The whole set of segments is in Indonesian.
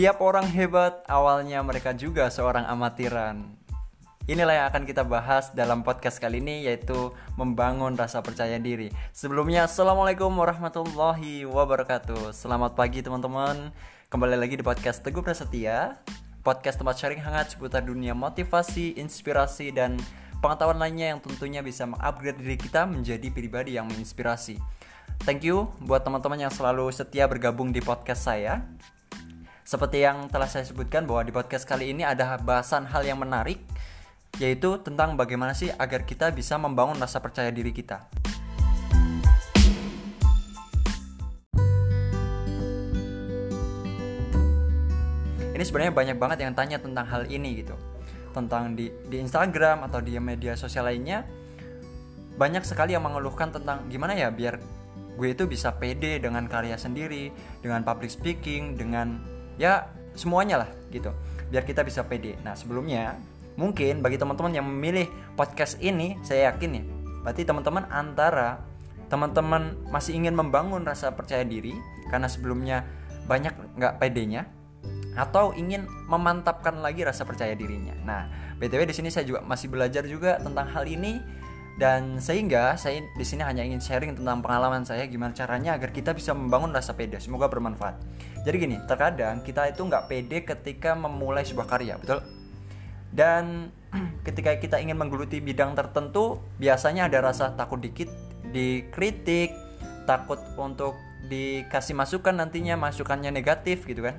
Setiap orang hebat, awalnya mereka juga seorang amatiran. Inilah yang akan kita bahas dalam podcast kali ini yaitu membangun rasa percaya diri. Sebelumnya Assalamualaikum warahmatullahi wabarakatuh. Selamat pagi teman-teman. Kembali lagi di podcast Teguh Prasetya. Podcast tempat sharing hangat seputar dunia motivasi, inspirasi dan pengetahuan lainnya yang tentunya bisa mengupgrade diri kita menjadi pribadi yang menginspirasi. Thank you buat teman-teman yang selalu setia bergabung di podcast saya. Seperti yang telah saya sebutkan bahwa di podcast kali ini ada bahasan hal yang menarik yaitu tentang bagaimana sih agar kita bisa membangun rasa percaya diri kita. Ini sebenarnya banyak banget yang tanya tentang hal ini gitu. Tentang di di Instagram atau di media sosial lainnya banyak sekali yang mengeluhkan tentang gimana ya biar gue itu bisa pede dengan karya sendiri, dengan public speaking, dengan ya semuanya lah gitu. Biar kita bisa pede. Nah sebelumnya mungkin bagi teman-teman yang memilih podcast ini saya yakin ya berarti teman-teman antara teman-teman masih ingin membangun rasa percaya diri karena sebelumnya banyak nggak pedenya atau ingin memantapkan lagi rasa percaya dirinya. Nah, btw di sini saya juga masih belajar juga tentang hal ini dan sehingga saya di sini hanya ingin sharing tentang pengalaman saya gimana caranya agar kita bisa membangun rasa pede. Semoga bermanfaat. Jadi gini, terkadang kita itu nggak pede ketika memulai sebuah karya, betul? Dan ketika kita ingin menggeluti bidang tertentu, biasanya ada rasa takut dikit, dikritik, takut untuk dikasih masukan nantinya masukannya negatif gitu kan.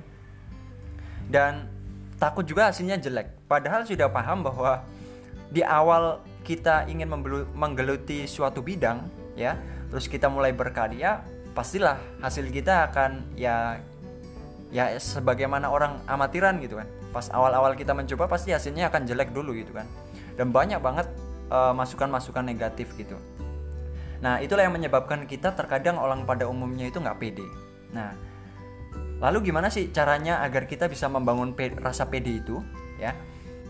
Dan takut juga hasilnya jelek. Padahal sudah paham bahwa di awal kita ingin menggeluti suatu bidang ya terus kita mulai berkarya pastilah hasil kita akan ya ya sebagaimana orang amatiran gitu kan. Pas awal-awal kita mencoba pasti hasilnya akan jelek dulu gitu kan. Dan banyak banget masukan masukan-masukan negatif gitu. Nah itulah yang menyebabkan kita terkadang orang pada umumnya itu nggak pede. Nah lalu gimana sih caranya agar kita bisa membangun pede, rasa pede itu ya?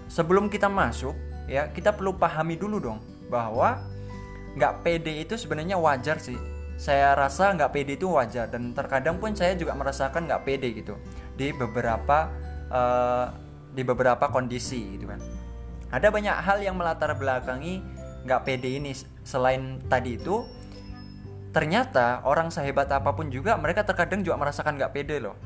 Sebelum kita masuk ya kita perlu pahami dulu dong bahwa nggak pede itu sebenarnya wajar sih. Saya rasa nggak pede itu wajar dan terkadang pun saya juga merasakan nggak pede gitu di beberapa uh, di beberapa kondisi gitu kan. Ada banyak hal yang melatar belakangi nggak pede ini selain tadi itu ternyata orang sehebat apa pun juga mereka terkadang juga merasakan nggak pede loh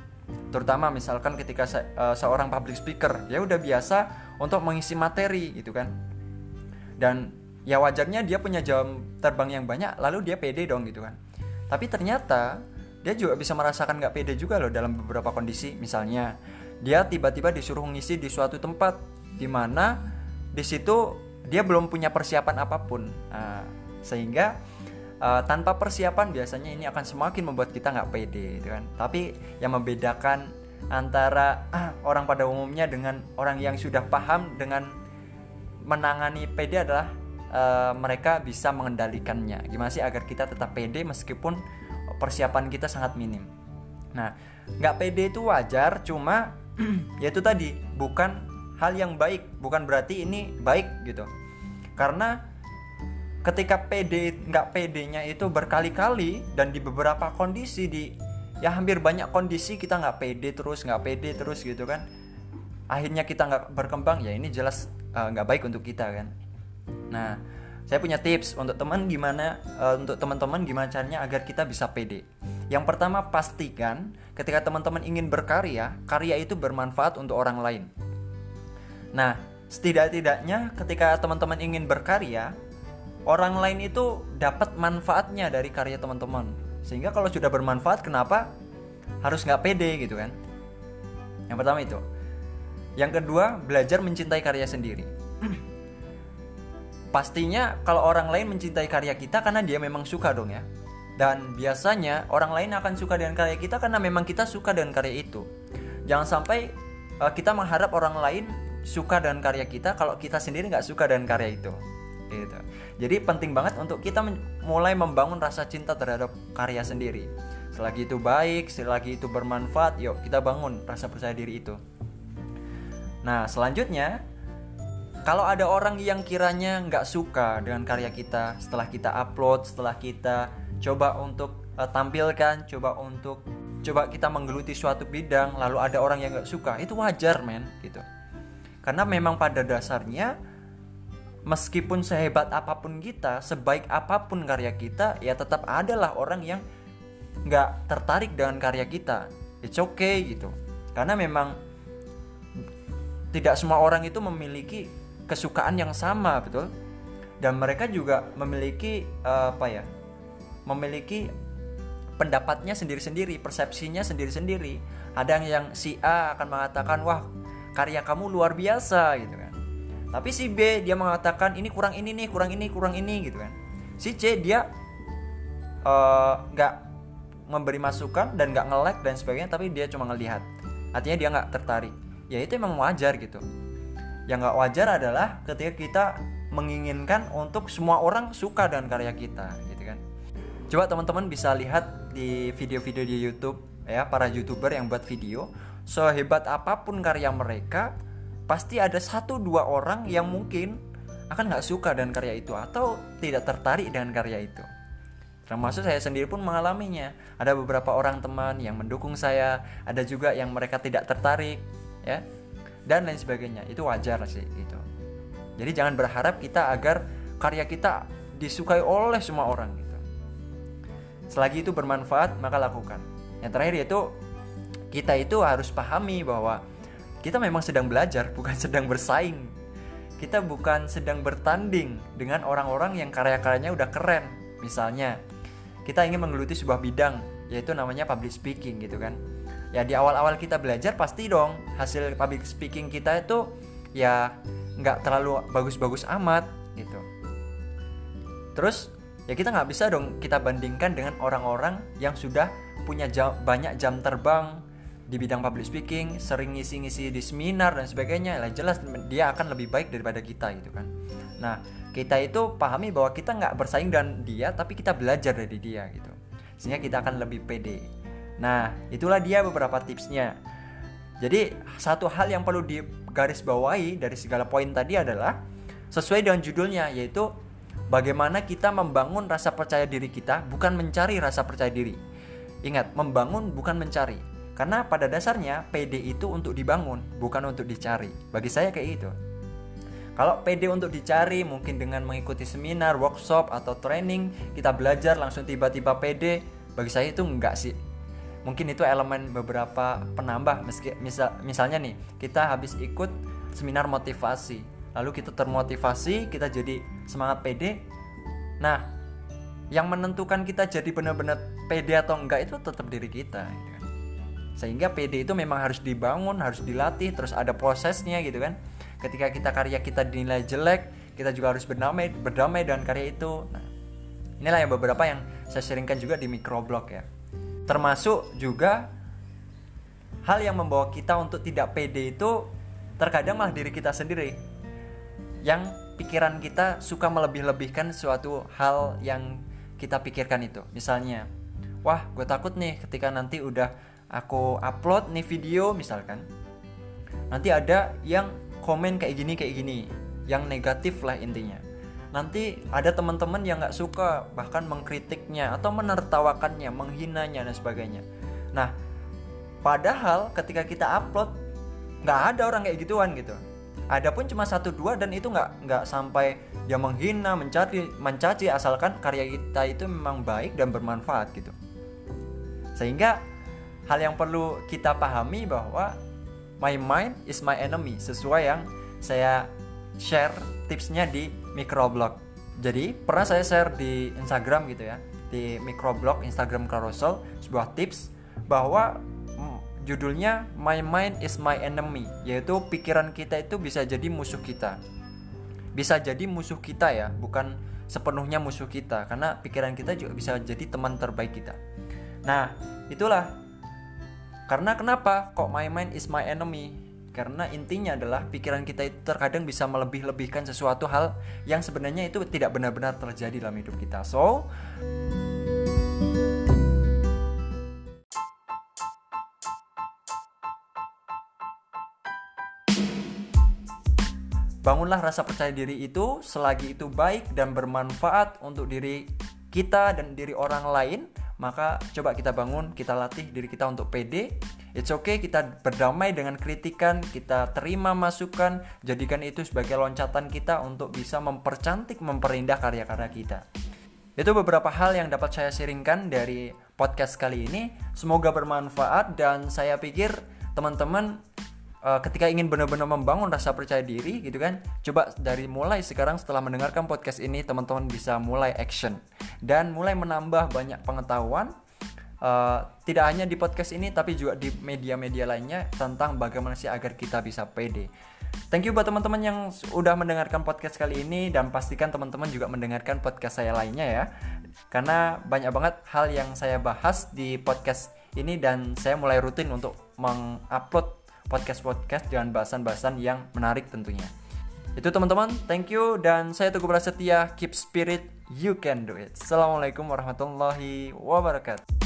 terutama misalkan ketika se uh, seorang public speaker ya udah biasa untuk mengisi materi gitu kan. Dan ya wajarnya dia punya jam terbang yang banyak lalu dia pede dong gitu kan. Tapi ternyata dia juga bisa merasakan nggak pede juga loh dalam beberapa kondisi. Misalnya dia tiba-tiba disuruh ngisi di suatu tempat di mana di situ dia belum punya persiapan apa pun. Nah, sehingga uh, tanpa persiapan biasanya ini akan semakin membuat kita nggak pede gitu kan. Tapi yang membedakan antara ah, orang pada umumnya dengan orang yang sudah paham dengan menangani pede adalah uh, mereka bisa mengendalikannya. Gimana sih agar kita tetap pede meskipun persiapan kita sangat minim. Nah nggak pede itu wajar cuma yaitu tadi bukan hal yang baik. Bukan berarti ini baik gitu. Karena ketika PD nggak PD-nya itu berkali-kali dan di beberapa kondisi di ya hampir banyak kondisi kita nggak pede terus nggak pede terus gitu kan. Akhirnya kita nggak berkembang ya ini jelas uh, nggak baik untuk kita kan. Nah saya punya tips untuk teman gimana uh, untuk teman-teman gimana caranya agar kita bisa pede yang pertama pastikan ketika teman-teman ingin berkarya karya itu bermanfaat untuk orang lain. Nah setidak-tidaknya ketika teman-teman ingin berkarya orang lain itu dapat manfaatnya dari karya teman-teman. Sehingga kalau sudah bermanfaat kenapa harus nggak pede gitu kan? Yang pertama itu. Yang kedua belajar mencintai karya sendiri. Pastinya kalau orang lain mencintai karya kita karena dia memang suka dong ya. Dan biasanya orang lain akan suka dengan karya kita karena memang kita suka dengan karya itu. Jangan sampai uh, kita mengharap orang lain suka dengan karya kita kalau kita sendiri nggak suka dengan karya itu gitu. Jadi penting banget untuk kita mulai membangun rasa cinta terhadap karya sendiri. Selagi itu baik, selagi itu bermanfaat, yuk kita bangun rasa percaya diri itu. Nah selanjutnya, kalau ada orang yang kiranya nggak suka dengan karya kita setelah kita upload, setelah kita coba untuk uh, tampilkan, coba untuk coba kita menggeluti suatu bidang lalu ada orang yang nggak suka itu wajar men gitu karena memang pada dasarnya meskipun sehebat apa pun kita sebaik apa pun karya kita ya tetap adalah orang yang nggak tertarik dengan karya kita it's okay gitu karena memang tidak semua orang itu memiliki kesukaan yang sama betul dan mereka juga memiliki uh, apa ya memiliki pendapatnya sendiri-sendiri, persepsinya sendiri-sendiri. Ada yang si A akan mengatakan, "Wah, karya kamu luar biasa," gitu kan. Tapi si B dia mengatakan, "Ini kurang ini nih, kurang ini, kurang ini," gitu kan. Si C dia eh, nggak uh, memberi masukan dan nggak nge-like dan sebagainya, tapi dia cuma ngelihat. Artinya dia nggak tertarik. Ya itu emang wajar gitu. Yang nggak wajar adalah ketika kita menginginkan untuk semua orang suka dengan karya kita gitu kan. Coba teman-teman bisa lihat di video-video di YouTube ya para youtuber yang buat video sehebat apa pun karya mereka pasti ada satu dua orang yang mungkin akan nggak suka dengan karya itu atau tidak tertarik dengan karya itu. Termasuk saya sendiri pun mengalaminya. Ada beberapa orang teman yang mendukung saya ada juga yang mereka tidak tertarik ya dan lain sebagainya. Itu wajar sih itu jadi jangan berharap kita agar karya kita disukai oleh semua orang Selagi itu bermanfaat, maka lakukan. Yang terakhir yaitu kita itu harus pahami bahwa kita memang sedang belajar, bukan sedang bersaing. Kita bukan sedang bertanding dengan orang-orang yang karya-karyanya udah keren. Misalnya, kita ingin menggeluti sebuah bidang, yaitu namanya public speaking gitu kan. Ya di awal-awal kita belajar pasti dong hasil public speaking kita itu ya nggak terlalu bagus-bagus amat gitu. Terus ya kita nggak bisa dong kita bandingkan dengan orang-orang yang sudah punya jam, banyak jam terbang di bidang public speaking, sering ngisi-ngisi di seminar dan sebagainya, lah jelas dia akan lebih baik daripada kita gitu kan. Nah, kita itu pahami bahwa kita nggak bersaing dengan dia, tapi kita belajar dari dia gitu, sehingga kita akan lebih pede. Nah, itulah dia beberapa tipsnya. Jadi satu hal yang perlu digarisbawahi dari segala poin tadi adalah sesuai dengan judulnya, yaitu Bagaimana kita membangun rasa percaya diri kita bukan mencari rasa percaya diri. Ingat, membangun bukan mencari. Karena pada dasarnya PD itu untuk dibangun, bukan untuk dicari. Bagi saya kayak itu. Kalau PD untuk dicari mungkin dengan mengikuti seminar, workshop atau training, kita belajar langsung tiba-tiba PD, bagi saya itu enggak sih. Mungkin itu elemen beberapa penambah meski misal, misalnya nih, kita habis ikut seminar motivasi lalu kita termotivasi kita jadi semangat pede nah yang menentukan kita jadi benar-benar pede atau enggak itu tetap diri kita gitu. Sehingga pede itu memang harus dibangun harus dilatih terus ada prosesnya gitu kan. Ketika kita karya kita dinilai jelek kita juga harus berdamai berdamai dengan karya itu. Nah inilah yang beberapa yang saya sharingkan juga di microblog ya. Termasuk juga hal yang membawa kita untuk tidak pede itu terkadang malah diri kita sendiri. Yang pikiran kita suka melebih-lebihkan suatu hal yang kita pikirkan itu. Misalnya wah gue takut nih ketika nanti udah aku upload nih video misalkan nanti ada yang komen kayak gini kayak gini yang negatif lah intinya. Nanti ada teman-teman yang nggak suka bahkan mengkritiknya atau menertawakannya menghinanya dan sebagainya. Nah padahal ketika kita upload nggak ada orang kayak gituan gitu. Ada pun cuma satu dua dan itu nggak nggak sampai dia menghina mencaci mencaci asalkan karya kita itu memang baik dan bermanfaat gitu. Sehingga hal yang perlu kita pahami bahwa my mind is my enemy sesuai yang saya share tipsnya di microblog jadi pernah saya share di Instagram gitu ya di microblog Instagram carousel sebuah tips bahwa judulnya My Mind is My Enemy, yaitu pikiran kita itu bisa jadi musuh kita. Bisa jadi musuh kita ya, bukan sepenuhnya musuh kita, karena pikiran kita juga bisa jadi teman terbaik kita. Nah, itulah karena kenapa kok my mind is my enemy? Karena intinya adalah pikiran kita itu terkadang bisa melebih-lebihkan sesuatu hal yang sebenarnya itu tidak benar-benar terjadi dalam hidup kita. So, Bangunlah rasa percaya diri itu selagi itu baik dan bermanfaat untuk diri kita dan diri orang lain, maka coba kita bangun kita latih diri kita untuk pede. It's okay kita berdamai dengan kritikan kita terima masukan jadikan itu sebagai loncatan kita untuk bisa mempercantik memperindah karya-karya kita. Itu beberapa hal yang dapat saya sharingkan dari podcast kali ini. Semoga bermanfaat dan saya pikir teman-teman uh, ketika ingin benar-benar membangun rasa percaya diri gitu kan coba dari mulai sekarang setelah mendengarkan podcast ini teman-teman bisa mulai action dan mulai menambah banyak pengetahuan uh, tidak hanya di podcast ini tapi juga di media-media lainnya tentang bagaimana sih agar kita bisa pede Thank you buat teman-teman yang udah mendengarkan podcast kali ini dan pastikan teman-teman juga mendengarkan podcast saya lainnya ya. Karena banyak banget hal yang saya bahas di podcast ini dan saya mulai rutin untuk mengupload podcast-podcast dengan bahasan-bahasan yang menarik tentunya. Itu teman-teman, thank you dan saya Teguh Prasetya, keep spirit, you can do it. Assalamualaikum warahmatullahi wabarakatuh.